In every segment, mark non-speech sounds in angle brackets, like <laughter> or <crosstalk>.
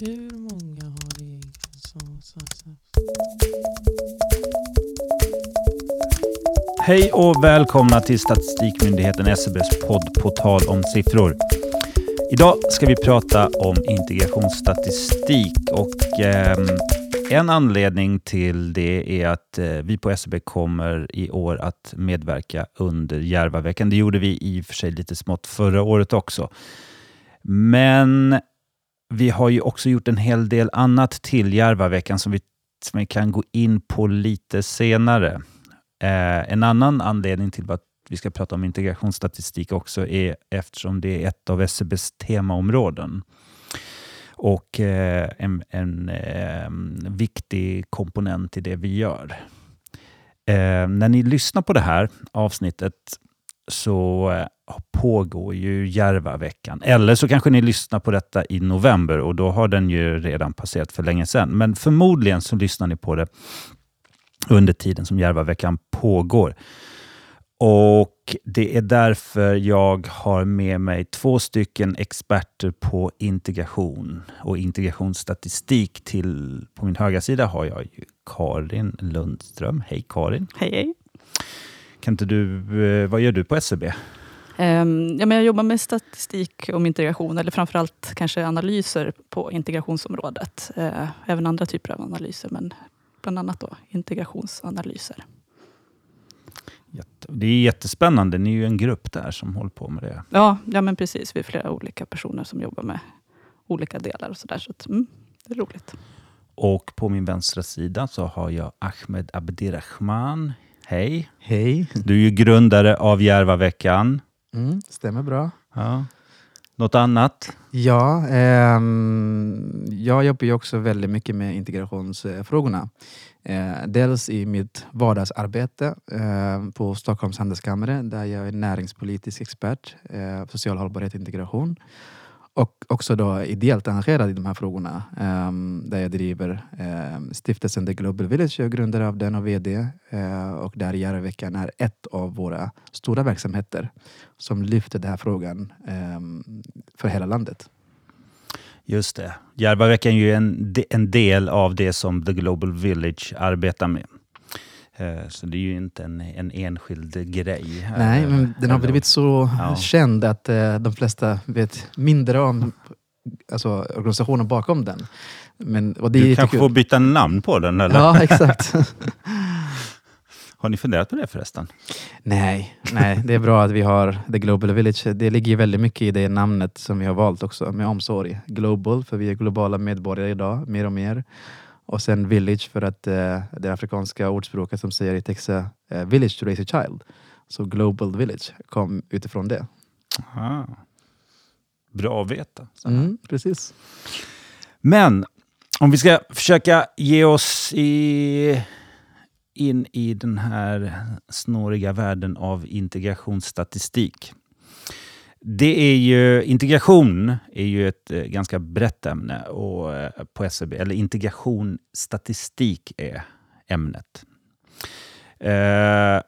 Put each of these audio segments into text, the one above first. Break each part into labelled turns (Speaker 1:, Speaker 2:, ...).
Speaker 1: Hur många har egen sås?
Speaker 2: Hej och välkomna till Statistikmyndigheten SCBs podd På tal om siffror. Idag ska vi prata om integrationsstatistik och eh, en anledning till det är att eh, vi på SCB kommer i år att medverka under Järvaveckan. Det gjorde vi i och för sig lite smått förra året också. Men vi har ju också gjort en hel del annat till Järvaveckan som vi, som vi kan gå in på lite senare. Eh, en annan anledning till att vi ska prata om integrationsstatistik också är eftersom det är ett av SCBs temaområden och eh, en, en eh, viktig komponent i det vi gör. Eh, när ni lyssnar på det här avsnittet så eh, pågår ju Järvaveckan. Eller så kanske ni lyssnar på detta i november och då har den ju redan passerat för länge sedan. Men förmodligen så lyssnar ni på det under tiden som Järvaveckan pågår. Och Det är därför jag har med mig två stycken experter på integration och integrationsstatistik. Till, på min högra sida har jag ju Karin Lundström. Hej Karin!
Speaker 3: Hej hej!
Speaker 2: Kan inte du, eh, vad gör du på SCB?
Speaker 3: Um, ja, men jag jobbar med statistik om integration, eller framförallt kanske analyser på integrationsområdet. Uh, även andra typer av analyser, men bland annat då integrationsanalyser.
Speaker 2: Det är jättespännande. Ni är ju en grupp där som håller på med det.
Speaker 3: Ja, ja men precis. Vi är flera olika personer som jobbar med olika delar och sådär. Så, att, mm, det är roligt.
Speaker 2: Och på min vänstra sida så har jag Ahmed Abdirahman. Hej!
Speaker 4: Hej!
Speaker 2: Du är ju grundare av Järvaveckan.
Speaker 4: Mm, stämmer bra.
Speaker 2: Ja. Något annat?
Speaker 4: Ja, eh, jag jobbar ju också väldigt mycket med integrationsfrågorna. Eh, dels i mitt vardagsarbete eh, på Stockholms handelskammare där jag är näringspolitisk expert, eh, social hållbarhet och integration. Och också då ideellt engagerad i de här frågorna um, där jag driver um, stiftelsen The Global Village. Jag är grundare av den och VD uh, eh, och där Järvaveckan är ett av våra stora verksamheter som lyfter den här frågan um, för hela landet.
Speaker 2: Just det. Järvaveckan är ju en, en del av det som The Global Village arbetar med. Eh, så det är ju inte en, en enskild grej.
Speaker 4: Nej, men den har blivit så ja. känd att eh, de flesta vet mindre om alltså, organisationen bakom den. Men,
Speaker 2: du kanske får byta namn på den? Eller?
Speaker 4: Ja, exakt. <laughs>
Speaker 2: Har ni funderat på det förresten?
Speaker 4: Nej, nej, det är bra att vi har The Global Village. Det ligger väldigt mycket i det namnet som vi har valt också, med omsorg. Global, för vi är globala medborgare idag, mer och mer. Och sen village för att eh, det afrikanska ordspråket som säger i Texas eh, village to raise a child. Så global village kom utifrån det.
Speaker 2: Aha. Bra att veta.
Speaker 4: Mm, precis.
Speaker 2: Men om vi ska försöka ge oss i, in i den här snåriga världen av integrationsstatistik. Det är ju, integration är ju ett eh, ganska brett ämne och, eh, på SCB. Eller integration statistik är ämnet. Eh,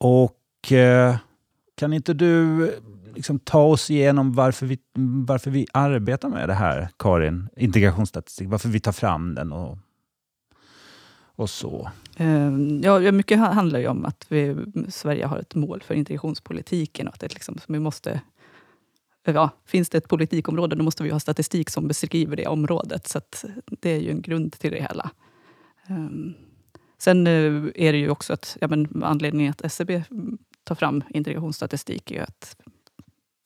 Speaker 2: och eh, kan inte du eh, liksom ta oss igenom varför vi, varför vi arbetar med det här, Karin? Integrationsstatistik. Varför vi tar fram den och, och så.
Speaker 3: Ehm, ja, mycket handlar ju om att vi, Sverige har ett mål för integrationspolitiken och att det liksom, vi måste ja, finns det ett politikområde, då måste vi ha statistik som beskriver det området. Så det är ju en grund till det hela. Um, sen eh, är det ju också att ja, men anledningen att SCB tar fram integrationsstatistik är att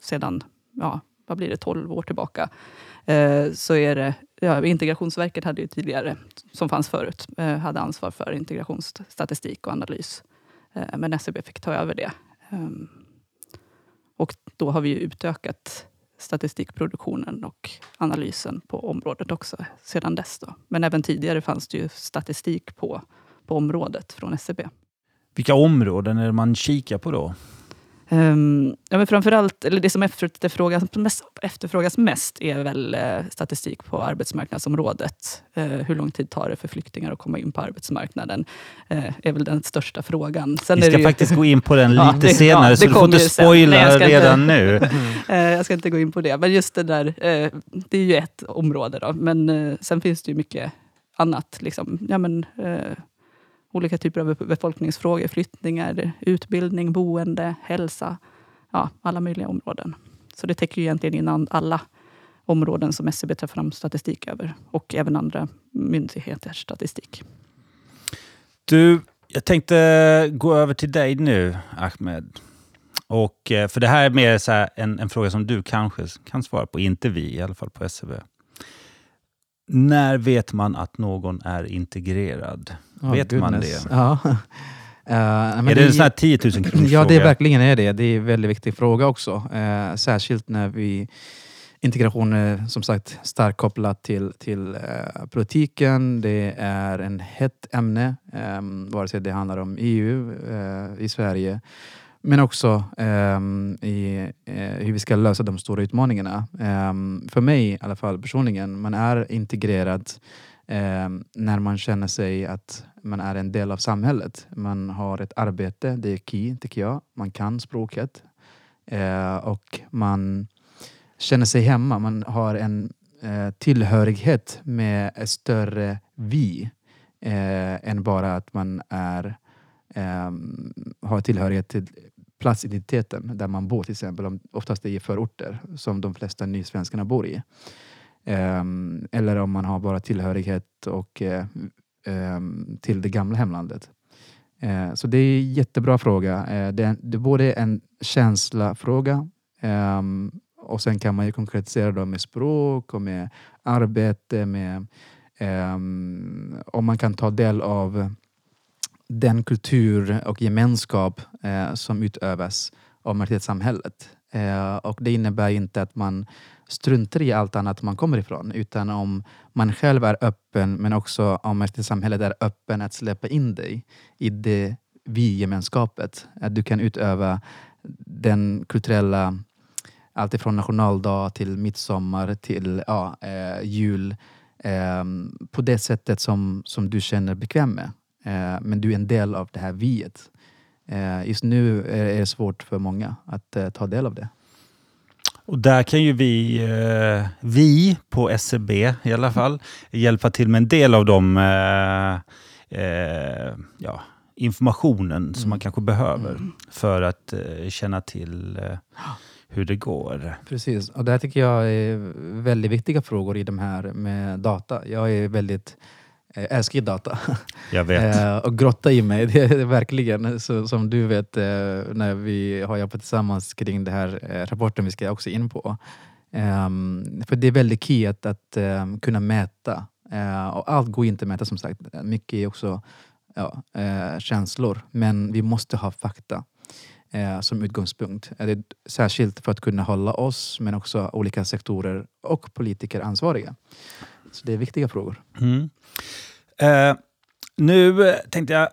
Speaker 3: sedan, ja, vad blir det, 12 år tillbaka, eh, så är det, ja, Integrationsverket hade ju tidigare, som fanns förut, eh, hade ansvar för integrationsstatistik och analys. Eh, men SCB fick ta över det. Um, och då har vi utökat statistikproduktionen och analysen på området också sedan dess. Då. Men även tidigare fanns det ju statistik på, på området från SCB.
Speaker 2: Vilka områden är det man kikar på då?
Speaker 3: Um, ja, men framförallt, eller det som efterfrågas mest, efterfrågas mest är väl eh, statistik på arbetsmarknadsområdet. Eh, hur lång tid tar det för flyktingar att komma in på arbetsmarknaden? Eh, är väl den största frågan.
Speaker 2: Sen Vi ska
Speaker 3: ju,
Speaker 2: faktiskt gå in på den lite <laughs> ja, det, senare, ja, så du får inte spoila Nej, redan inte, nu. <laughs>
Speaker 3: Eh, jag ska inte gå in på det, men just det där, det är ju ett område. Då. Men sen finns det ju mycket annat. Liksom. Ja, men, olika typer av befolkningsfrågor, flyttningar, utbildning, boende, hälsa. Ja, alla möjliga områden. Så det täcker ju egentligen in alla områden som SCB tar fram statistik över och även andra myndigheters statistik.
Speaker 2: Du, jag tänkte gå över till dig nu, Ahmed. Och, eh, för det här är mer så en, en fråga som du kanske kan svara på, inte vi, i alla fall på SCB. När vet man att någon är integrerad? Oh, vet goodness. man det?
Speaker 4: Ja. <laughs>
Speaker 2: Uh, är det, det en sån här 10 000 kronors
Speaker 4: Ja, det är verkligen är det. Det är en väldigt viktig fråga också. Uh, särskilt när vi Integration är som sagt starkt kopplat till, till uh, politiken. Det är en hett ämne, um, vare sig det handlar om EU uh, i Sverige men också eh, i eh, hur vi ska lösa de stora utmaningarna. Ehm, för mig i alla fall personligen, man är integrerad ehm, när man känner sig att man är en del av samhället. Man har ett arbete, det är key tycker jag. Man kan språket eh, och man känner sig hemma. Man har en eh, tillhörighet med ett större vi eh, än bara att man är eh, har tillhörighet till platsidentiteten där man bor till exempel. Oftast det i förorter som de flesta nysvenskarna bor i. Um, eller om man har bara tillhörighet och, uh, um, till det gamla hemlandet. Uh, så det är en jättebra fråga. Uh, det, är, det är både en känslafråga um, och sen kan man ju konkretisera det med språk och med arbete. Med, om man kan ta del av den kultur och gemenskap eh, som utövas av majoritetssamhället. Eh, och det innebär inte att man struntar i allt annat man kommer ifrån utan om man själv är öppen men också om majoritetssamhället är öppen att släppa in dig i det vi-gemenskapet. Att du kan utöva den kulturella alltifrån nationaldag till midsommar till ja, eh, jul eh, på det sättet som, som du känner bekväm med. Eh, men du är en del av det här viet. Eh, just nu är det svårt för många att eh, ta del av det.
Speaker 2: Och där kan ju vi, vi på SCB e i alla fall, hjälpa till med en del av de ja, informationen mm. som man kanske behöver mm. för att känna till hur det går.
Speaker 4: Precis, och det tycker jag är väldigt viktiga frågor i de här med data. Jag är väldigt eh, älskar data.
Speaker 2: Jag vet. <laughs>
Speaker 4: Eh, och grotta i mig, <laughs> det är verkligen. Så, som du vet, eh, när vi har jobbat tillsammans kring den här rapporten vi ska också in på. Um, för det är väldigt key att, att um, kunna mäta. Och allt går inte att mäta som sagt. Mycket är också ja, känslor. Men vi måste ha fakta som utgångspunkt. Det särskilt för att kunna hålla oss, men också olika sektorer och politiker ansvariga. Så det är viktiga frågor.
Speaker 2: Mm. Eh, nu tänkte jag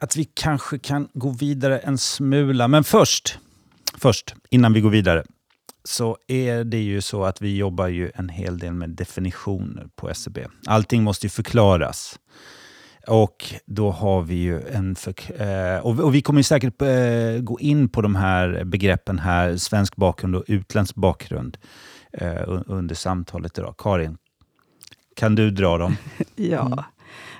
Speaker 2: att vi kanske kan gå vidare en smula. Men först, först innan vi går vidare, så är det ju så att vi jobbar ju en hel del med definitioner på SCB. Allting måste ju förklaras. Och då har vi ju en... För, eh, och, vi kommer säkert eh, gå in på de här begreppen här, svensk bakgrund och utländsk bakgrund, eh, under samtalet idag. Karin, kan du dra dem? <laughs>
Speaker 3: ja. Mm.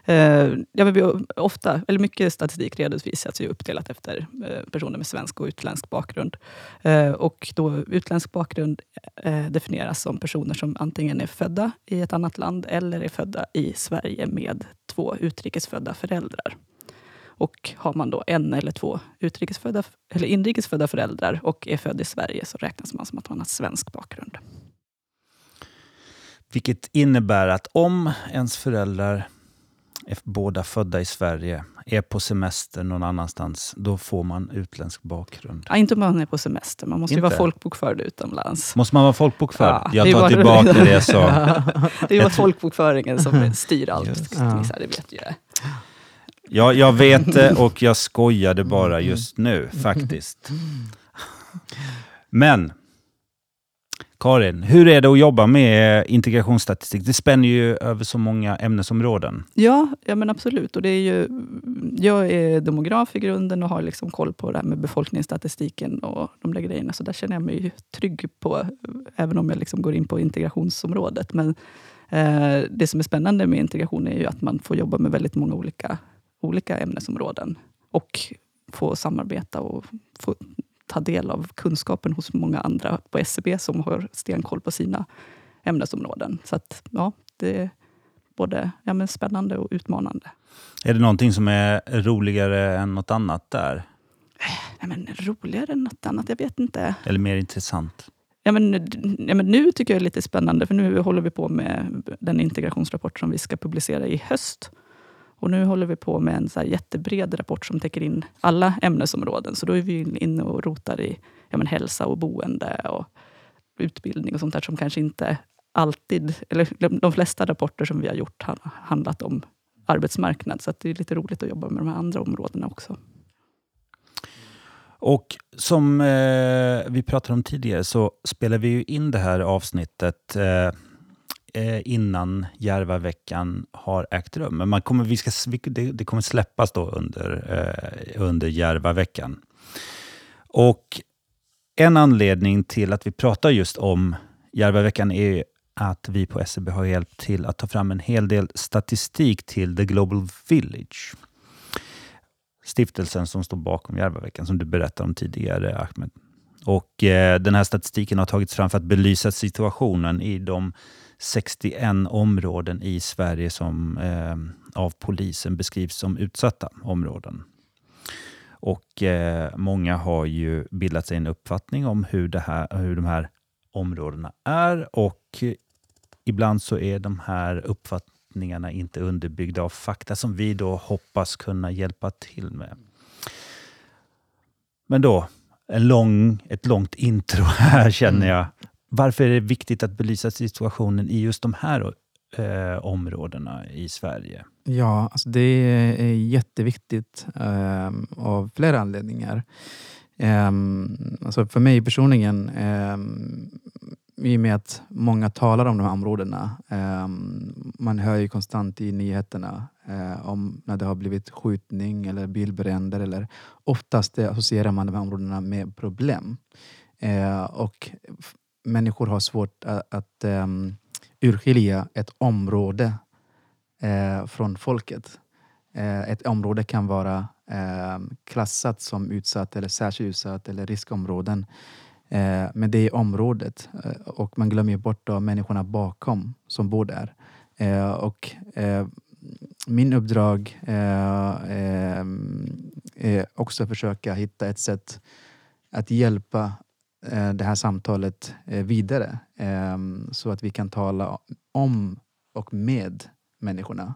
Speaker 3: Uh, ja, men vi, ofta, eller mycket statistik redovisas ju uppdelat efter uh, personer med svensk och utländsk bakgrund. Uh, och då utländsk bakgrund definieras som personer som antingen är födda i ett annat land eller är födda i Sverige med två utrikesfödda föräldrar. Och har man då en eller två utrikesfödda, eller inrikesfödda föräldrar och är född i Sverige så räknas man som att man har svensk bakgrund.
Speaker 2: Vilket innebär att om ens föräldrar är båda födda i Sverige, är på semester någon annanstans, då får man utländsk bakgrund.
Speaker 3: Ja, inte om man är på semester. Man måste inte. ju vara folkbokförd utomlands.
Speaker 2: Måste man vara folkbokförd? Ja, jag tar tillbaka det jag <laughs> sa.
Speaker 3: det är ju folkbokföringen som <laughs> styr allt. Ja. Det vet ju
Speaker 2: Ja, jag vet det <laughs> och jag skojade bara just nu faktiskt. Men Karin, hur är det att jobba med integrationsstatistik? Det spänner ju över så många ämnesområden.
Speaker 3: Ja, ja men absolut. Och det är ju, jag är demograf i grunden och har liksom koll på det här med befolkningsstatistiken och de där grejerna. Så där känner jag mig trygg på, även om jag liksom går in på integrationsområdet. Men eh, det som är spännande med integration är ju att man får jobba med väldigt många olika, olika ämnesområden. Och få samarbeta och få ta del av kunskapen hos många andra på SCB som har stenkoll på sina ämnesområden. Så att, ja, det är både ja, men spännande och utmanande.
Speaker 2: Är det någonting som är roligare än något annat där?
Speaker 3: Ja, men roligare än något annat? Jag vet inte.
Speaker 2: Eller mer intressant?
Speaker 3: Ja, men, ja, men nu tycker jag det är lite spännande, för nu håller vi på med den integrationsrapport som vi ska publicera i höst. Och nu håller vi på med en så jättebred rapport som täcker in alla ämnesområden. Så då är vi inne och rotar i ja, men hälsa och boende och utbildning och sånt där som kanske inte alltid, eller de flesta rapporter som vi har gjort har handlat om arbetsmarknad. Så det är lite roligt att jobba med de här andra områdena också.
Speaker 2: Och som eh, vi pratade om tidigare så spelar vi ju in det här avsnittet eh, eh, Eh, innan Järvaveckan har ägt rum. Men man kommer, vi ska, det, det kommer släppas då under, eh, under Järvaveckan. Och en anledning till att vi pratar just om Järvaveckan är att vi på SEB har hjälpt till att ta fram en hel del statistik till The Global Village. Stiftelsen som står bakom Järvaveckan, som du berättade om tidigare, Ahmed. Och eh, Den här statistiken har tagits fram för att belysa situationen i de 61 områden i Sverige som eh, av polisen beskrivs som utsatta områden. Och eh, Många har ju bildat sig en uppfattning om hur, det här, hur de här områdena är och ibland så är de här uppfattningarna inte underbyggda av fakta som vi då hoppas kunna hjälpa till med. Men då, en lång, ett långt intro här känner jag. Varför är det viktigt att belysa situationen i just de här eh, områdena i Sverige?
Speaker 4: Ja, alltså det är jätteviktigt eh, av flera anledningar. Eh, alltså för mig personligen, eh, i och med att många talar om de här områdena. Eh, man hör ju konstant i nyheterna eh, om när det har blivit skjutning eller bilbränder. Eller, oftast associerar man de här områdena med problem. Eh, och människor har svårt att, att um, urskilja ett område uh, från folket. Uh, ett område kan vara uh, klassat som utsatt eller särskilt utsatt eller riskområden. Eh, men det är området och man glömmer bort då människorna bakom som bor där. och min uppdrag ehm, är också att försöka hitta ett sätt att hjälpa det här samtalet eh, vidare ehm, så att vi kan tala om och med människorna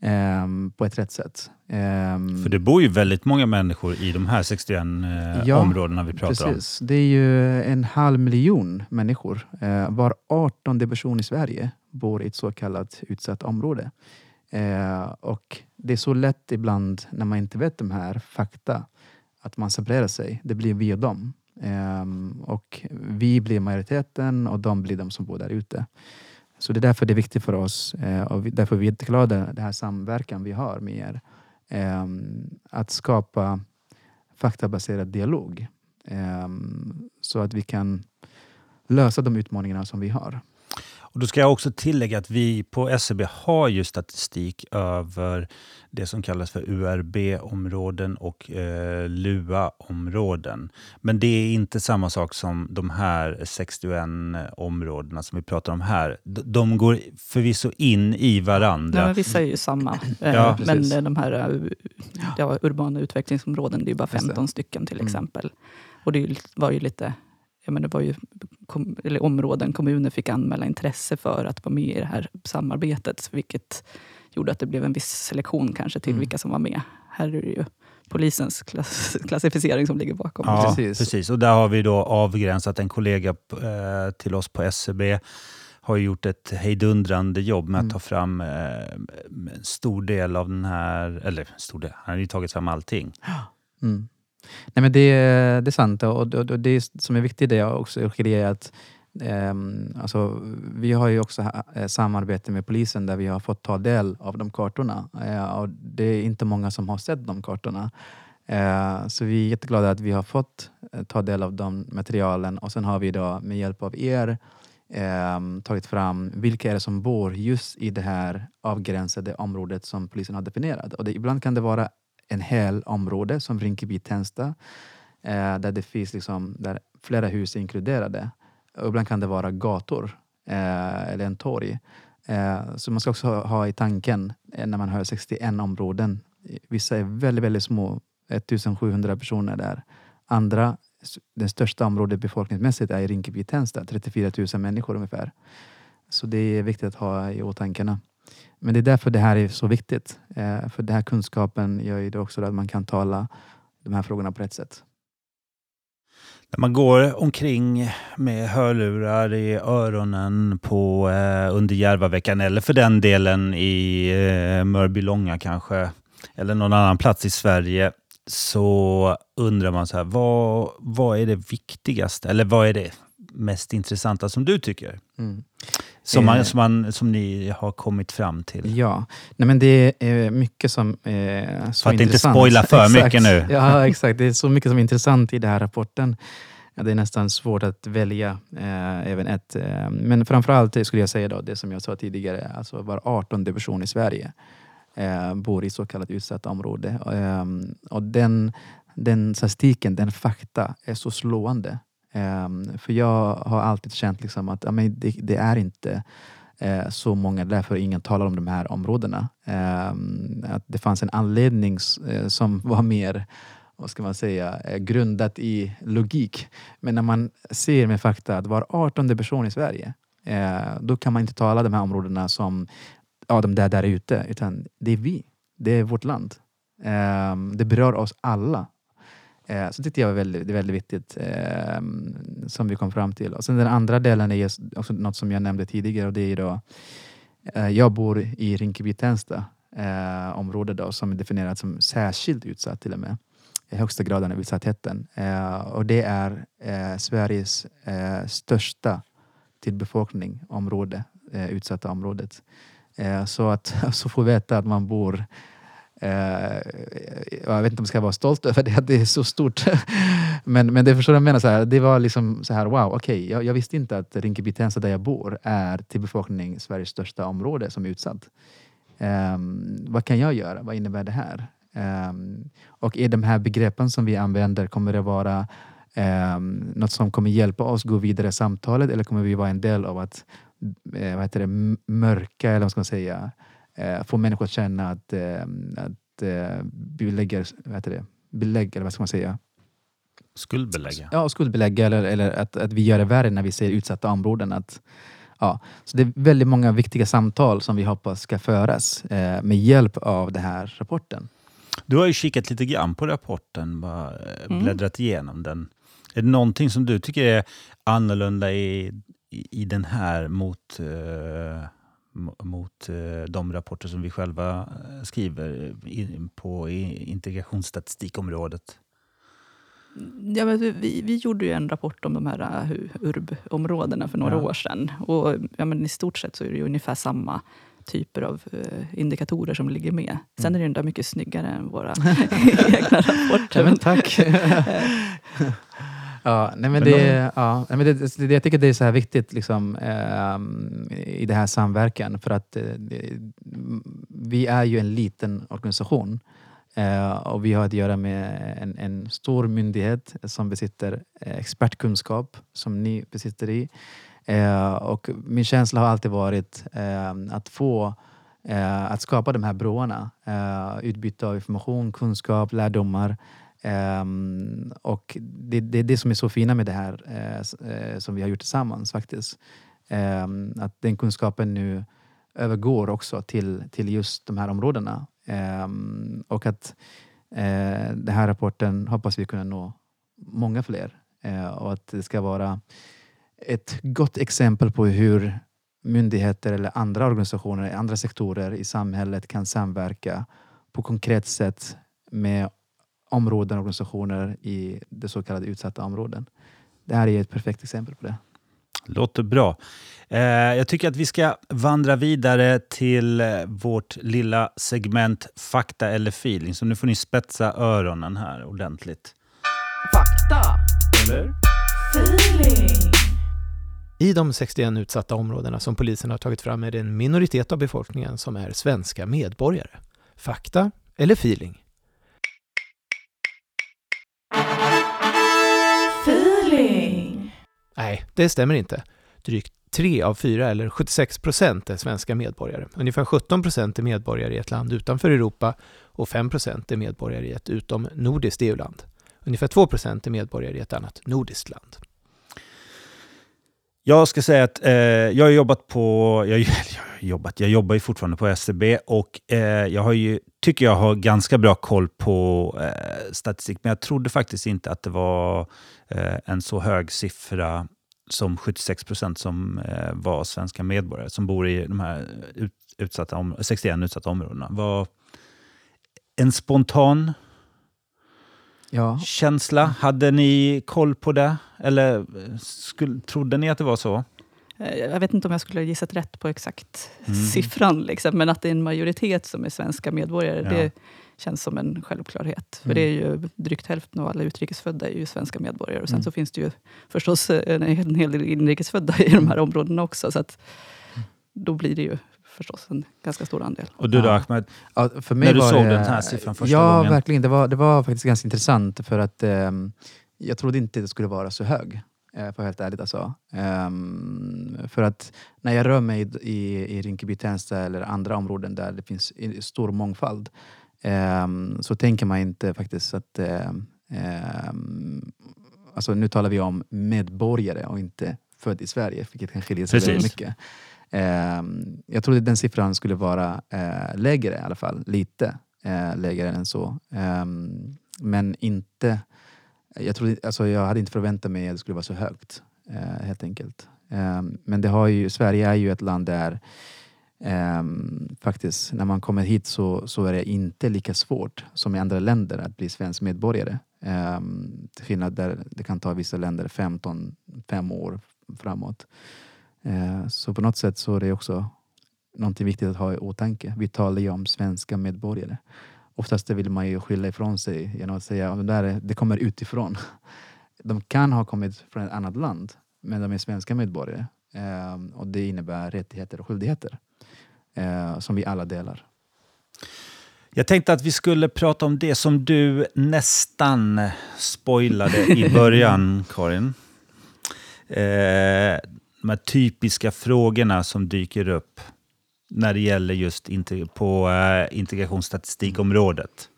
Speaker 4: ehm, på ett rätt sätt.
Speaker 2: Ehm, För det bor ju väldigt många människor i de här 61 eh, ja, områdena vi pratar precis.
Speaker 4: om. Det är ju en halv miljon människor. Var 18 person i Sverige bor i ett så kallat utsatt område. Och Det är så lätt ibland när man inte vet de här fakta att man separerar sig. Det blir vi och dem. Um, och vi blir majoriteten och de blir de som bor där ute. Så det är därför det är viktigt för oss uh, och därför är vi jätteglada den här samverkan vi har med er. Um, att skapa faktabaserad dialog. Um, så att vi kan lösa de utmaningarna som vi har.
Speaker 2: Och Då ska jag också tillägga att vi på SCB e har ju statistik över det som kallas för URB-områden och eh, LUA-områden. Men det är inte samma sak som de här 61 områdena som vi pratar om här. De går förvisso in i varandra.
Speaker 3: Ja, men vissa är ju samma. Eh, ja, men de här eh, ja, urbana utvecklingsområden, det är bara 15 stycken till mm. exempel. Och det var ju lite ja, men det var ju kom, eller områden kommuner fick anmäla intresse för att vara med i det här samarbetet. Vilket gjorde att det blev en viss selektion kanske till mm. vilka som var med. Här är det ju polisens klass, klassificering som ligger bakom.
Speaker 2: Ja, precis. precis. Och där har vi då avgränsat en kollega eh, till oss på SCB e har gjort ett hejdundrande jobb med att mm. ta fram eh, en stor del av den här, eller stor del, han har ju tagit fram allting.
Speaker 4: Mm. Nej, men det, det är sant och, och, och det som är viktigt det är också är att Um, alltså, vi har ju också eh, samarbete med polisen där vi har fått ta del av de kartorna. Uh, och det är inte många som har sett de kartorna. Uh, så vi är jätteglada att vi har fått ta del av de materialen och sen har vi då med hjälp av er ehm, tagit fram vilka är det som bor just i det här avgränsade området som polisen har definierat. Och det, ibland kan det vara en hel område som Rinkeby-Tensta eh, där det finns liksom, där flera hus är inkluderade. Och ibland kan det vara gator eh, eller en torg. Eh, så man ska också ha, ha i tanken eh, när man hör 61 områden. Vissa är väldigt, väldigt små, 1700 personer där. Andra, det största området befolkningsmässigt är Rinkeby-Tensta, 34 000 människor ungefär. Så det är viktigt att ha i åtanke. Men det är därför det här är så viktigt. Eh, för den här kunskapen gör ju det också att man kan tala de här frågorna på rätt sätt.
Speaker 2: När man går omkring med hörlurar i öronen på, eh, under Järvaveckan eller för den delen i eh, Mörbylånga kanske, eller någon annan plats i Sverige, så undrar man så här, vad, vad är det viktigaste? Eller vad är det mest intressanta som du tycker? Mm. Som, man, eh. som, man, som ni har kommit fram till?
Speaker 4: Ja, Nej, men det är mycket som är så
Speaker 2: För att inte spoila för
Speaker 4: exakt.
Speaker 2: mycket nu.
Speaker 4: Ja, exakt. Det är så mycket som är intressant i den här rapporten. Det är nästan svårt att välja eh, även ett. Eh, men framförallt skulle jag säga då, det som jag sa tidigare, alltså var 18 person i Sverige eh, bor i så kallat utsatt område. Eh, och den, den statistiken, den fakta är så slående. Um, för jag har alltid känt liksom att ja, men det, det är inte uh, så många, därför ingen talar om de här områdena. Um, att det fanns en anledning uh, som <laughs> var mer vad ska man säga, eh, grundat i logik. Men när man ser med fakta att var 18 person i Sverige, då kan man inte tala de här områdena som ja, de där där ute, utan det är vi. Det är vårt land. Um, det berör oss alla Eh, så tyckte jag var väldigt, väldigt viktigt eh, som vi kom fram till. Och sen den andra delen är också något som jag nämnde tidigare och det är då eh, jag bor i Rinkeby-Tensta eh, område då, som är definierat som särskilt utsatt till och med. I högsta graden av utsattheten. Eh, och det är eh, Sveriges eh, största till befolkning område, eh, utsatta området. Eh, så att <laughs> så få veta att man bor Eh, jag vet inte om jag ska vara stolt över det, att det är så stort. <laughs> men, men det förstår jag menar, så här, det var liksom så här, wow, okej, okay, jag, jag, visste inte att Rinkeby-Tensta där jag bor är till befolkning Sveriges största område som är utsatt. Um, vad kan jag göra? Vad innebär det här? Um, och är de här begreppen som vi använder, kommer det vara um, något som kommer hjälpa oss gå vidare i samtalet eller kommer vi vara en del av att eh, vad heter det, mörka, eller vad ska man säga, eh, få människor att känna att, eh, att eh, belägger, vad heter det, belägg, eller vad ska man säga?
Speaker 2: Skuldbelägga?
Speaker 4: Ja, skuldbelägga eller, eller att, att vi gör det värre när vi ser utsatta områden. Att, ja. Så det är väldigt många viktiga samtal som vi hoppas ska föras eh, med hjälp av den här rapporten.
Speaker 2: Du har ju kikat lite grann på rapporten, bara eh, mm. bläddrat igenom den. Är det någonting som du tycker är annorlunda i, i, i den här mot uh, mot eh, de rapporter som vi själva eh, skriver på integrationsstatistikområdet?
Speaker 3: Ja, men vi, vi gjorde ju en rapport om de här URB-områdena för några ja. år sedan. Och, ja, men I stort sett så är det ungefär samma typer av indikatorer som ligger med. Sen mm. är den där mycket snyggare än våra <laughs> <laughs> egna rapporter.
Speaker 4: Ja, tack! <laughs> Ja, nej men det, ja, nej men det, det, jag tycker det är så här viktigt liksom, eh, i det här samverkan för att eh, vi är ju en liten organisation eh, och vi har att göra med en, en stor myndighet som besitter eh, expertkunskap som ni besitter i. Eh, och min känsla har alltid varit ehm, att få eh, att skapa de här broarna, utbyte av information, kunskap, lärdomar Um, och det, det, är det som är så fina med det här uh, som vi har gjort tillsammans faktiskt. Um, att den kunskapen nu övergår också till, till just de här områdena. Um, och att uh, den här rapporten hoppas vi kunna nå många fler. Uh, och att det ska vara ett gott exempel på hur myndigheter eller andra organisationer, andra sektorer i samhället kan samverka på konkret sätt med områden och organisationer i det så kallade utsatta områden. Det här är ett perfekt exempel på det.
Speaker 2: Låter bra. Eh, jag tycker att vi ska vandra vidare till eh, vårt lilla segment Fakta eller feeling. Så nu får ni spetsa öronen här ordentligt.
Speaker 5: Fakta
Speaker 2: Eller?
Speaker 5: feeling.
Speaker 6: I de 61 utsatta områdena som polisen har tagit fram är det en minoritet av befolkningen som är svenska medborgare. Fakta eller feeling? Nej, det stämmer inte. Drygt tre av fyra, eller 76 procent, är svenska medborgare. Ungefär 17 procent är medborgare i ett land utanför Europa och 5 procent är medborgare i ett utom nordiskt EU-land. Ungefär 2 procent är medborgare i ett annat nordiskt land.
Speaker 2: Jag ska säga att eh, jag har jobbat på... Jag, <laughs> jag, har jobbat, jag jobbar ju fortfarande på SCB och eh, jag har ju, tycker jag har ganska bra koll på eh, statistik. Men jag trodde faktiskt inte att det var eh, en så hög siffra som 76 procent som eh, var svenska medborgare som bor i de här ut, utsatta om, 61 utsatta områdena. Var en spontan
Speaker 4: Ja,
Speaker 2: känsla. Hade ni koll på det? Eller eh, skulle, trodde ni att det var så?
Speaker 3: Eh, Jag vet inte om jag skulle ha gissat rätt på exakt
Speaker 2: Mm.
Speaker 3: siffran, liksom, men att det är en majoritet som är svenska medborgare,
Speaker 2: Ja.
Speaker 3: det känns som en självklarhet. För
Speaker 4: Mm.
Speaker 3: det är ju drygt hälften av alla utrikesfödda är ju svenska medborgare. Och sen
Speaker 4: Mm.
Speaker 3: så finns det ju förstås en, en hel del inrikesfödda i de här områdena också. Så att då blir det ju förstås en ganska stor andel.
Speaker 2: Och du då
Speaker 4: Ja.
Speaker 2: Ahmed?
Speaker 4: Ja, för mig
Speaker 2: När du
Speaker 4: var
Speaker 2: såg
Speaker 4: det,
Speaker 2: den här siffran första
Speaker 4: ja,
Speaker 2: gången?
Speaker 4: verkligen. Det var, det var faktiskt ganska intressant för att ehm, jag trodde inte det skulle vara så hög. Eh, för att helt ärligt alltså. Ehm, för att när jag rör mig i, i, i Rinkeby, Tensta eller andra områden där det finns i- stor mångfald ehm, så tänker man inte faktiskt att Alltså nu talar vi om medborgare och inte född i Sverige, vilket kan skilja sig väldigt mycket. Eh, jag trodde den siffran skulle vara eh, lägre i alla fall, lite eh, lägre än så. Ehm, men inte, jag, trodde, alltså jag hade inte förväntat mig att det skulle vara så högt, eh, helt enkelt. Ehm, men det har ju, Sverige är ju ett land där ehm, faktiskt, när man kommer hit så, så är det inte lika svårt som i andra länder att bli svensk medborgare. Um, till skillnad där det kan ta vissa länder 15, fem år framåt. Eh, så på något sätt så är det också någonting viktigt att ha i åtanke. Vi talar ju om svenska medborgare. Oftast vill man ju skylla ifrån sig genom att säga att det, det kommer utifrån. <laughs> De kan ha kommit från ett annat land, men de är svenska medborgare. Eh, och det innebär rättigheter och skyldigheter eh, som vi alla delar.
Speaker 2: Jag tänkte att vi skulle prata om det som du nästan spoilade i början, <laughs> Karin. Eh, de här typiska frågorna som dyker upp när det gäller just inte, på eh, integrationsstatistikområdet.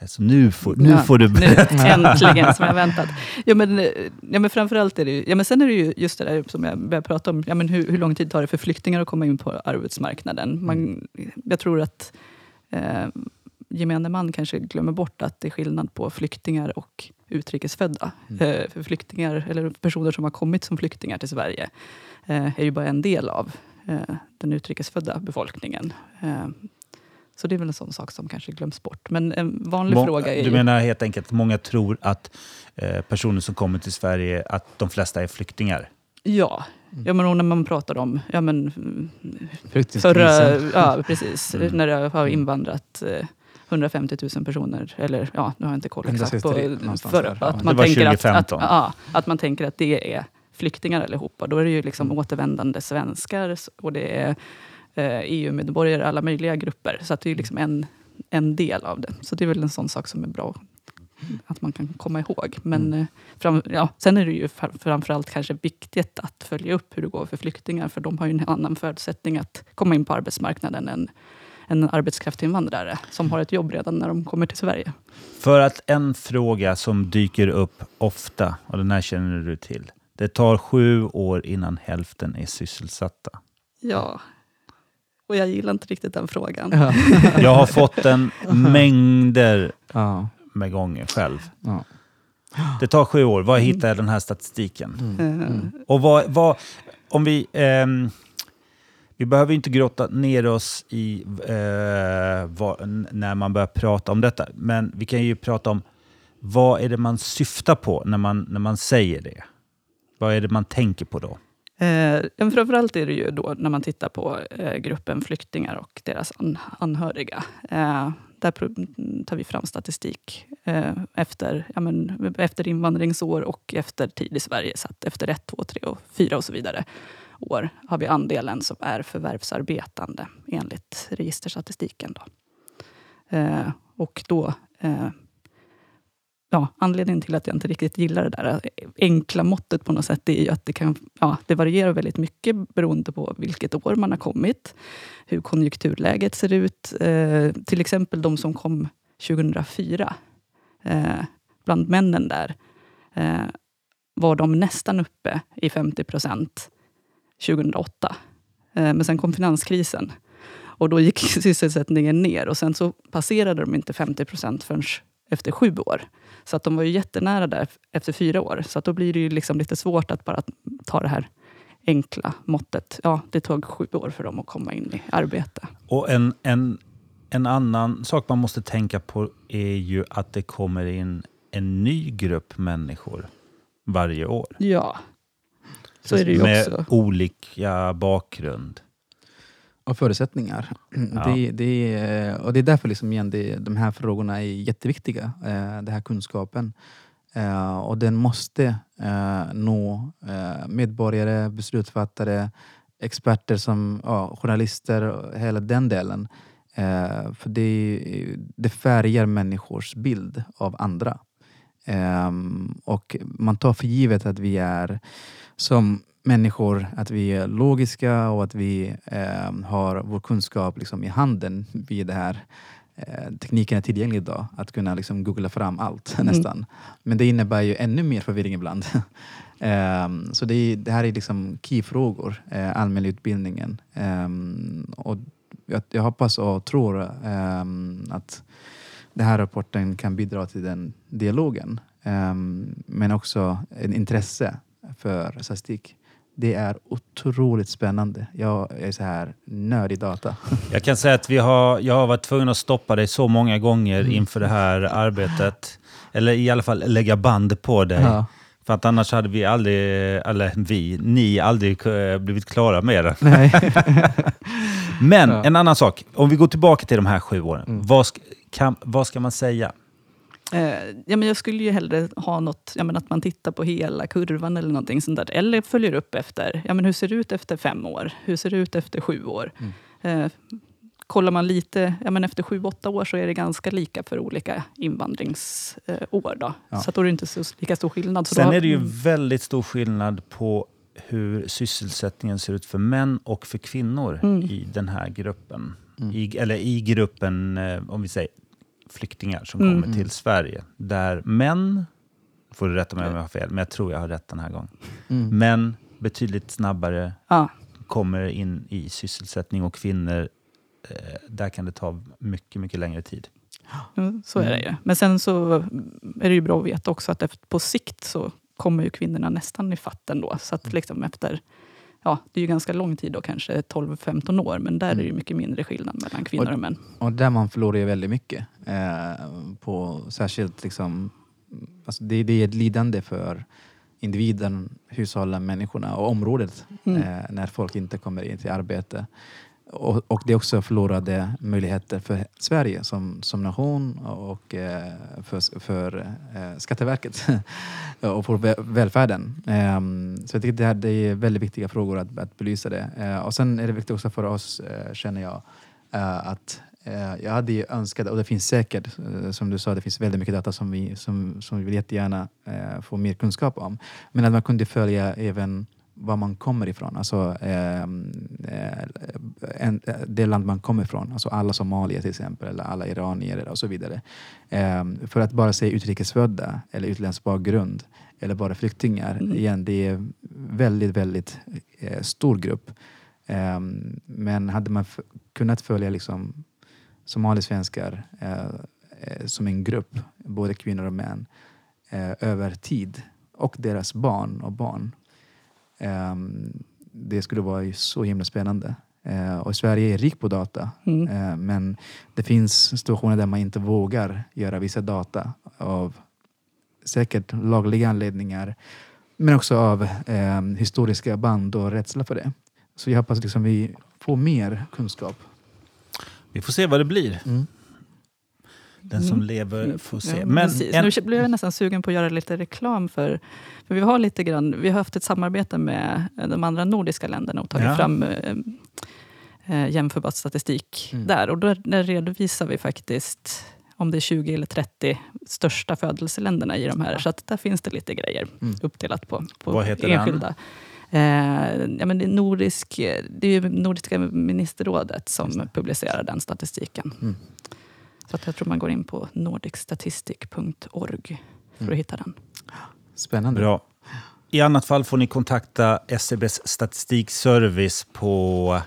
Speaker 2: Eh, Så nu får, nu
Speaker 3: Ja,
Speaker 2: får du
Speaker 3: Nu,
Speaker 2: berätta. <laughs>
Speaker 3: äntligen, som jag <laughs> väntat. Ja, men, eh, ja, men framförallt är det ju, ja, men sen är det ju just det där som jag började prata om. Ja, men hur, hur lång tid tar det för flyktingar att komma in på arbetsmarknaden? Man, jag tror att eh, gemene man kanske glömmer bort att det är skillnad på flyktingar och utrikesfödda.
Speaker 4: Mm.
Speaker 3: Eh, för flyktingar, eller personer som har kommit som flyktingar till Sverige, eh, är ju bara en del av eh, den utrikesfödda befolkningen. Så det är väl en sån sak som kanske glöms bort. Men en vanlig
Speaker 2: Må-
Speaker 3: fråga är
Speaker 2: Du
Speaker 3: ju...
Speaker 2: menar helt enkelt att många tror att personer som kommer till Sverige, att de flesta är flyktingar?
Speaker 3: Ja, ja men när man pratar om ja, men, mm, förra, ja, precis, <laughs>
Speaker 2: Mm.
Speaker 3: när det har invandrat eh, 150 000 personer, eller ja, nu har jag inte koll exakt på
Speaker 4: 163 någonstans
Speaker 3: förra,
Speaker 4: ja.
Speaker 3: att
Speaker 2: Det
Speaker 3: man tänker att, att,
Speaker 2: 2015.
Speaker 3: ja, att man tänker att det är flyktingar allihopa. Då är det ju liksom
Speaker 4: Mm.
Speaker 3: återvändande svenskar och det är eh, EU-medborgare, alla möjliga grupper. Så det är liksom en, en del av det. Så det är väl en sån sak som är bra att man kan komma ihåg. Men
Speaker 4: Mm.
Speaker 3: eh, fram, ja, sen är det ju fram- framförallt kanske viktigt att följa upp hur det går för flyktingar, för de har ju en annan förutsättning att komma in på arbetsmarknaden än en arbetskraftsinvandrare som har ett jobb redan när de kommer till Sverige.
Speaker 2: För att en fråga som dyker upp ofta, och den här känner du till. Det tar sju år innan hälften är sysselsatta.
Speaker 3: Ja, och jag gillar inte riktigt den frågan.
Speaker 4: Ja. <laughs>
Speaker 2: Jag har fått den mängder
Speaker 4: ja.
Speaker 2: med gånger själv.
Speaker 4: Ja.
Speaker 2: Det tar sju år. Var hittar jag den här statistiken?
Speaker 4: Mm.
Speaker 3: Eh,
Speaker 4: Mm.
Speaker 2: Och vad, vad, om vi... ehm, vi behöver inte grotta ner oss i eh, vad, när man börjar prata om detta, men vi kan ju prata om vad är det man syftar på när man, när man säger det? Vad är det man tänker på då?
Speaker 3: Eh, framförallt är det ju då när man tittar på eh, gruppen flyktingar och deras an, anhöriga. Eh, där tar vi fram statistik eh, efter, ja, men, efter invandringsår och efter tid i Sverige. Så att efter ett, två, tre och fyra och så vidare år har vi andelen som är förvärvsarbetande enligt registerstatistiken. Då. Eh, och då eh, ja, anledningen till att jag inte riktigt gillar det där enkla måttet på något sätt, är ju att det, kan, ja, det varierar väldigt mycket beroende på vilket år man har kommit, hur konjunkturläget ser ut. Eh, till exempel de som kom 2004, eh, bland männen där, eh, var de nästan uppe i 50 procent 2008. Eh, men sen kom finanskrisen och då gick <laughs> sysselsättningen ner och sen så passerade de inte 50 procent förrän efter sju år. Så att de var ju jättenära där efter fyra år. Så att då blir det ju liksom lite svårt att bara ta det här enkla måttet. Ja, det tog sju år för dem att komma in i arbete.
Speaker 2: Och en, en, en annan sak man måste tänka på är ju att det kommer in en ny grupp människor varje år.
Speaker 3: Ja, så är det ju
Speaker 2: med
Speaker 3: också.
Speaker 2: olika bakgrund.
Speaker 4: Och förutsättningar.
Speaker 2: Ja.
Speaker 4: Det, det, är- och det är därför liksom igen, det, de här frågorna är jätteviktiga. Eh, den här kunskapen. Eh, och den måste eh, nå eh, medborgare, beslutsfattare, experter, som ja, journalister och hela den delen. Eh, för det, det färgar människors bild av andra. Ehm, och man tar för givet att vi är som människor, att vi är logiska och att vi ehm, har vår kunskap liksom i handen vid det här. Eh, tekniken är tillgänglig idag, att kunna liksom googla fram allt <laughs>
Speaker 3: Mm.
Speaker 4: nästan. Men det innebär ju ännu mer förvirring ibland. <laughs> Ehm, så det, är, det här är liksom keyfrågor, uh, allmänutbildningen. Ehm, och jag, jag hoppas och tror ehm, att den här rapporten kan bidra till den dialogen. Men också en intresse för statistik. Det är otroligt spännande. Jag är så här nörd i data. <laughs>
Speaker 2: Jag kan säga att vi har, jag har varit tvungen att stoppa dig så många gånger
Speaker 4: Mm.
Speaker 2: inför det här arbetet. Eller i alla fall lägga band på dig.
Speaker 4: Ja.
Speaker 2: För att annars hade vi aldrig, eller vi, ni aldrig eh, blivit klara med det. <laughs> Men
Speaker 4: Ja.
Speaker 2: en annan sak, om vi går tillbaka till de här sju åren.
Speaker 4: Mm.
Speaker 2: Vad, ska, kan, vad ska man säga?
Speaker 3: Eh, ja, men jag skulle ju hellre ha något, ja, men att man tittar på hela kurvan eller någonting sånt där. Eller följer upp efter, ja, men hur ser det ut efter fem år? Hur ser det ut efter sju år? Eh, kollar man lite, ja, men efter sju, åtta år så är det ganska lika för olika invandringsår. Då.
Speaker 4: Ja.
Speaker 3: Så att då är det inte så, lika stor skillnad. Så
Speaker 2: Sen
Speaker 3: då,
Speaker 2: är det ju väldigt stor skillnad på hur sysselsättningen ser ut för män och för kvinnor
Speaker 3: Mm.
Speaker 2: i den här gruppen.
Speaker 4: Mm.
Speaker 2: I, eller i gruppen, eh, om vi säger flyktingar som
Speaker 3: Mm.
Speaker 2: kommer till Sverige. Där män, får du rätta mig om jag har fel, men jag tror jag har rätt den här gången.
Speaker 4: Mm.
Speaker 2: Män betydligt snabbare
Speaker 3: ja,
Speaker 2: kommer in i sysselsättning och kvinnor, eh, där kan det ta mycket, mycket längre tid.
Speaker 3: mm, så är det ju. Men sen så är det ju bra att veta också att på sikt så kommer ju kvinnorna nästan i fatt ändå. Så att liksom efter, ja, det är ju ganska lång tid då, kanske 12-15 år. Men där är det ju mycket mindre skillnad mellan kvinnor och män.
Speaker 4: Och där man förlorar ju väldigt mycket. Eh, på särskilt liksom, alltså det, det är ett lidande för individen, hushållen, människorna och området
Speaker 3: Mm.
Speaker 4: eh, när folk inte kommer in till arbete. Och, och det är också förlorade möjligheter för Sverige som, som nation och eh, för, för eh, Skatteverket <laughs> och för välfärden. Ehm, så jag tycker det, här, det är väldigt viktiga frågor att, att belysa det. Eh, och sen är det viktigt också för oss, eh, känner jag, eh, att jag hade ju önskat, och det finns säkert, som du sa, det finns väldigt mycket data som vi, som, som vi vill jättegärna få mer kunskap om. Men att man kunde följa även var man kommer ifrån, alltså ehm, eh, en, det land man kommer ifrån, alltså alla somalier till exempel, eller alla iranier och så vidare. Ehm, för att bara säga utrikesfödda eller utländsk bakgrund eller bara flyktingar,
Speaker 3: Mm.
Speaker 4: igen, det är väldigt, väldigt eh, stor grupp. Ehm, men hade man kunnat följa liksom somaliesvenskar eh, eh, som en grupp, både kvinnor och män, eh, över tid och deras barn och barn. Ehm, det skulle vara ju så himla spännande. Eh, och Sverige är rik på data.
Speaker 3: Mm.
Speaker 4: Eh, men det finns situationer där man inte vågar göra vissa data av säkert lagliga anledningar men också av eh, historiska band och rädsla för det. Så jag hoppas liksom vi får mer kunskap.
Speaker 2: Vi får se vad det blir.
Speaker 4: Mm.
Speaker 2: Den som
Speaker 3: Mm.
Speaker 2: lever får se.
Speaker 3: Ja,
Speaker 2: Men en,
Speaker 3: Nu blev jag nästan sugen på att göra lite reklam för, för vi har lite grann, vi har haft ett samarbete med de andra nordiska länderna och tagit
Speaker 2: Ja.
Speaker 3: fram eh, eh, jämförbar statistik
Speaker 4: Mm.
Speaker 3: där. Och där, där redovisar vi faktiskt om det är 20 eller 30 största födelseländerna i de här. Så att där finns det lite grejer
Speaker 4: Mm.
Speaker 3: uppdelat på, på
Speaker 2: Vad heter den?
Speaker 3: enskilda. Eh, ja, men det, är nordisk, det är Nordiska ministerrådet som publicerar den statistiken.
Speaker 4: Mm.
Speaker 3: Så att jag tror man går in på nordicstatistic.org för
Speaker 4: Mm.
Speaker 3: att hitta den.
Speaker 4: Spännande.
Speaker 2: bra. I annat fall får ni kontakta SCBs statistikservice på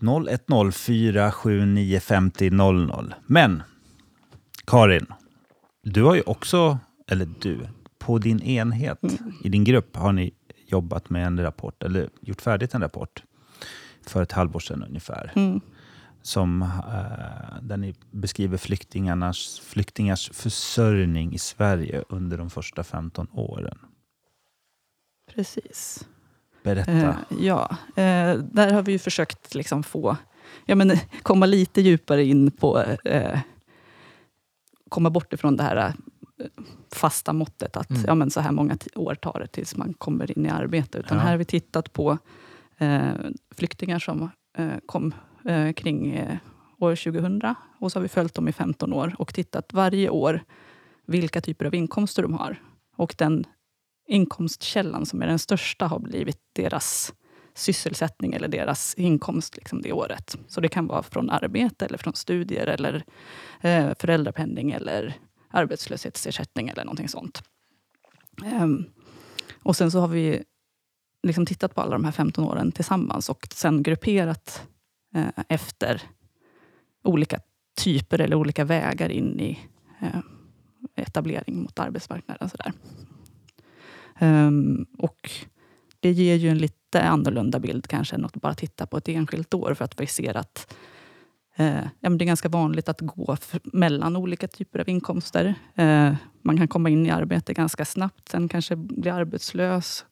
Speaker 2: 010 479 50 00. Men Karin, du har ju också, eller du, på din enhet,
Speaker 3: Mm.
Speaker 2: i din grupp har ni jobbat med en rapport, eller gjort färdigt en rapport för ett halvår sedan ungefär.
Speaker 3: Mm.
Speaker 2: Som, eh, där ni beskriver flyktingarnas, flyktingars försörjning i Sverige under de första 15 åren.
Speaker 3: Precis.
Speaker 2: Berätta.
Speaker 3: Eh, ja, eh, där har vi ju försökt liksom få ja, men, komma lite djupare in på eh, komma bort ifrån det här eh, fasta måttet att
Speaker 4: Mm.
Speaker 3: ja, men så här många år tar det tills man kommer in i arbete. Utan
Speaker 2: Ja.
Speaker 3: här har vi tittat på eh, flyktingar som eh, kom eh, kring eh, år 2000 och så har vi följt dem i 15 år och tittat varje år vilka typer av inkomster de har. Och den inkomstkällan som är den största har blivit deras sysselsättning eller deras inkomst liksom det året. Så det kan vara från arbete eller från studier eller eh, föräldrapenning eller arbetslöshetsersättning eller någonting sånt. Um, och sen så har vi liksom tittat på alla de här 15 åren tillsammans och sen grupperat eh, efter olika typer eller olika vägar in i eh, etablering mot arbetsmarknaden. Sådär. Um, och det ger ju en lite annorlunda bild kanske än att bara titta på ett enskilt år för att vi ser att eh, ja, men det är ganska vanligt att gå för, mellan olika typer av inkomster. Eh, man kan komma in i arbete ganska snabbt, sen kanske bli arbetslös,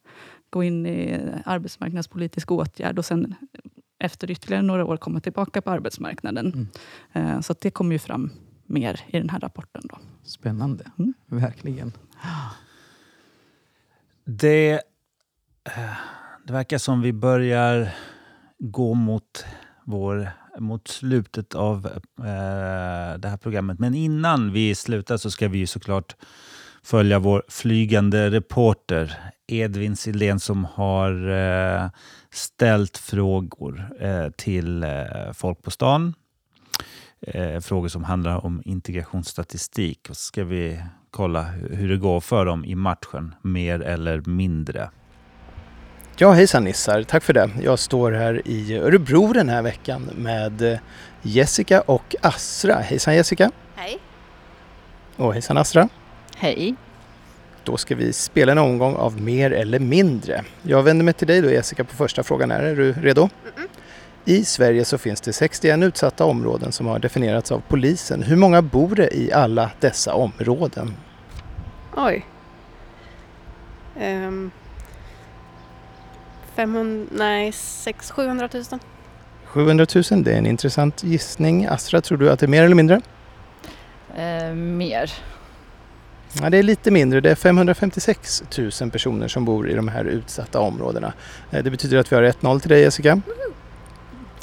Speaker 3: gå in i arbetsmarknadspolitisk åtgärd och sen efter ytterligare några år komma tillbaka på arbetsmarknaden.
Speaker 4: Mm.
Speaker 3: Eh, så att det kommer ju fram mer i den här rapporten. Då.
Speaker 4: Spännande.
Speaker 3: Mm.
Speaker 4: Verkligen.
Speaker 2: Det, eh, det verkar som vi börjar gå mot, vår, mot slutet av eh, det här programmet. Men innan vi slutar så ska vi ju såklart följa vår flygande reporter Edvin Sillén som har eh, ställt frågor eh, till eh, folk på stan. Eh, frågor som handlar om integrationsstatistik. Och så ska vi kolla hu- hur det går för dem i matchen, mer eller mindre.
Speaker 6: Ja, hejsan Nissar. Tack för det. Jag står här i Örebro den här veckan med eh, Jessica och Astra. Hejsan Jessica.
Speaker 7: Hej.
Speaker 6: Och hejsan Astra.
Speaker 7: Hej.
Speaker 6: Då ska vi spela en omgång av mer eller mindre. Jag vänder mig till dig då Jessica på första frågan. Är, du redo? I Sverige så finns det 61 utsatta områden som har definierats av polisen. Hur många bor det i alla dessa områden?
Speaker 7: Oj. Um, 500, nej 600 700 000.
Speaker 6: 700 000, det är en intressant gissning. Astra, tror du att det är mer eller mindre?
Speaker 8: Eh, mer.
Speaker 6: Ja, det är lite mindre. Det är 556 000 personer som bor i de här utsatta områdena. Eh, Det betyder att vi har 1-0 till dig Jessica.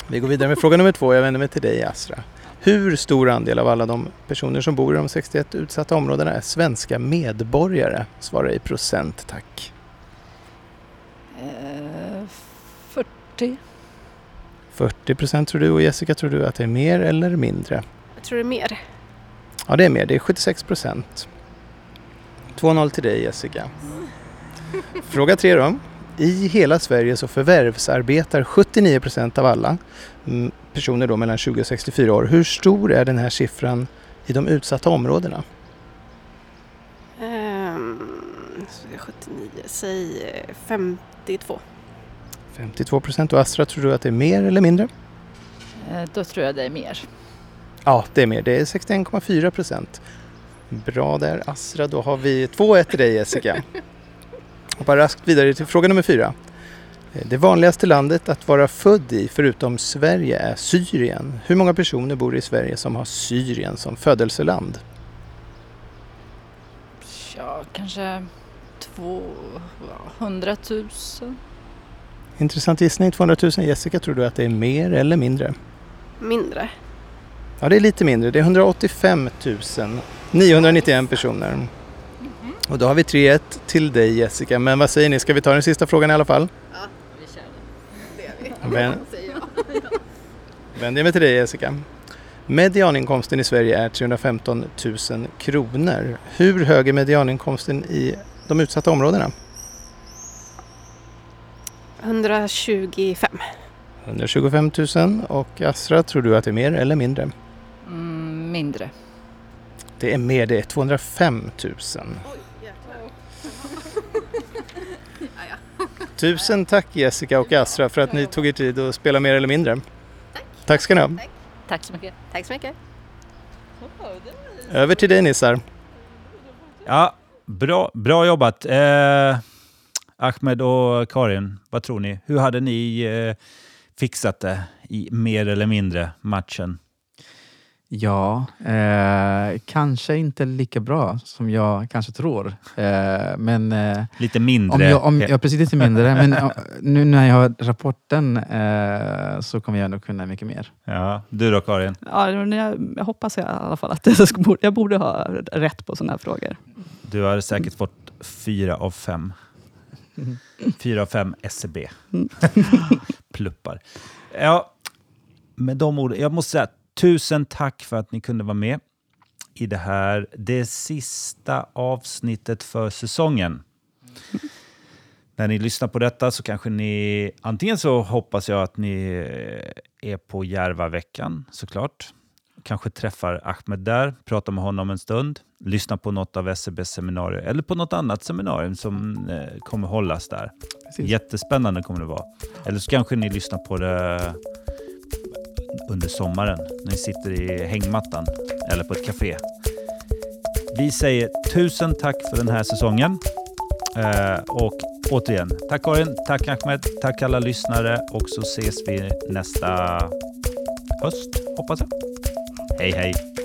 Speaker 6: Vi går vidare med fråga nummer två. Jag vänder mig till dig Astra. Hur stor andel av alla de personer som bor i de 61 utsatta områdena är svenska medborgare? Svara i procent tack.
Speaker 8: Eh, 40.
Speaker 6: 40 procent tror du och Jessica tror du att det är mer eller mindre?
Speaker 7: Jag tror det är mer.
Speaker 6: Ja, det är mer. Det är 76 procent. 2-0 till dig Jessica. Fråga tre då. I hela Sverige så förvärvsarbetar 79 procent av alla mm, personer då mellan 20 och 64 år. Hur stor är den här siffran i de utsatta områdena?
Speaker 7: Um, 79, säg eh, 52.
Speaker 6: 52 procent. Och Astra, tror du att det är mer eller mindre?
Speaker 8: Eh, Då tror jag det är mer.
Speaker 6: Ja, det är mer. Det är 61,4 procent. Bra där Astra. Då har vi 2-1 till dig Jessica. Hoppar raskt vidare till fråga nummer fyra. Eh, Det vanligaste landet att vara född i förutom Sverige är Syrien. Hur många personer bor i Sverige som har Syrien som födelseland?
Speaker 8: Ja, kanske 200 000.
Speaker 6: Intressant gissning, 200 000. Jessica, tror du att det är mer eller mindre?
Speaker 7: Mindre.
Speaker 6: Ja, det är lite mindre. Det är 185 991 personer. Och då har vi 3-1 till dig Jessica. Men vad säger ni, ska vi ta den sista frågan i alla fall?
Speaker 8: Vi kör
Speaker 6: Vän- <laughs> Vänder jag mig till dig Jessica. Medianinkomsten i Sverige är 315 000 kronor. Hur hög är medianinkomsten i de utsatta områdena?
Speaker 7: 125.
Speaker 6: 125 000 och Astra, tror du att det är mer eller mindre?
Speaker 8: Mindre.
Speaker 6: Det är mer, det är 205 000. <laughs> Tusen tack Jessica och Astra för att ni tog er tid att spela mer eller mindre. Tack ska ni ha.
Speaker 8: Tack så mycket.
Speaker 7: Tack så mycket.
Speaker 6: Över till dig Nissar.
Speaker 2: Ja, bra, bra jobbat. Eh, Ahmed och Karin, vad tror ni? Hur hade ni eh, fixat det i mer eller mindre matchen?
Speaker 4: Ja, eh, kanske inte lika bra som jag kanske tror. Eh, men eh,
Speaker 2: Lite mindre?
Speaker 4: om jag, om, ja, precis lite mindre. men nu när jag har rapporten eh, så kommer jag nog kunna mycket mer.
Speaker 2: Ja, du då Karin?
Speaker 3: Ja, jag, jag hoppas i alla fall att <laughs> jag, ska, jag borde ha rätt på sådana här frågor.
Speaker 2: Du har säkert fått fyra av fem. Fyra av fem SCB.
Speaker 3: Mm. <laughs>
Speaker 2: Pluppar. Ja, med de orden. Jag måste säga tusen tack för att ni kunde vara med i det här, det sista avsnittet för säsongen. När ni lyssnar på detta så kanske ni, antingen så hoppas jag att ni är på Järvaveckan såklart. Kanske träffar Ahmed där, pratar med honom en stund, lyssnar på något av SCBs seminarier eller på något annat seminarium som eh, kommer hållas där.
Speaker 4: Precis.
Speaker 2: Jättespännande kommer det vara. Eller så kanske ni lyssnar på det under sommaren när ni sitter i hängmattan eller på ett café. Vi säger tusen tack för den här säsongen. Eh, och återigen, tack Karin, tack Ahmed, tack alla lyssnare och så ses vi nästa höst, hoppas jag. Hej hej!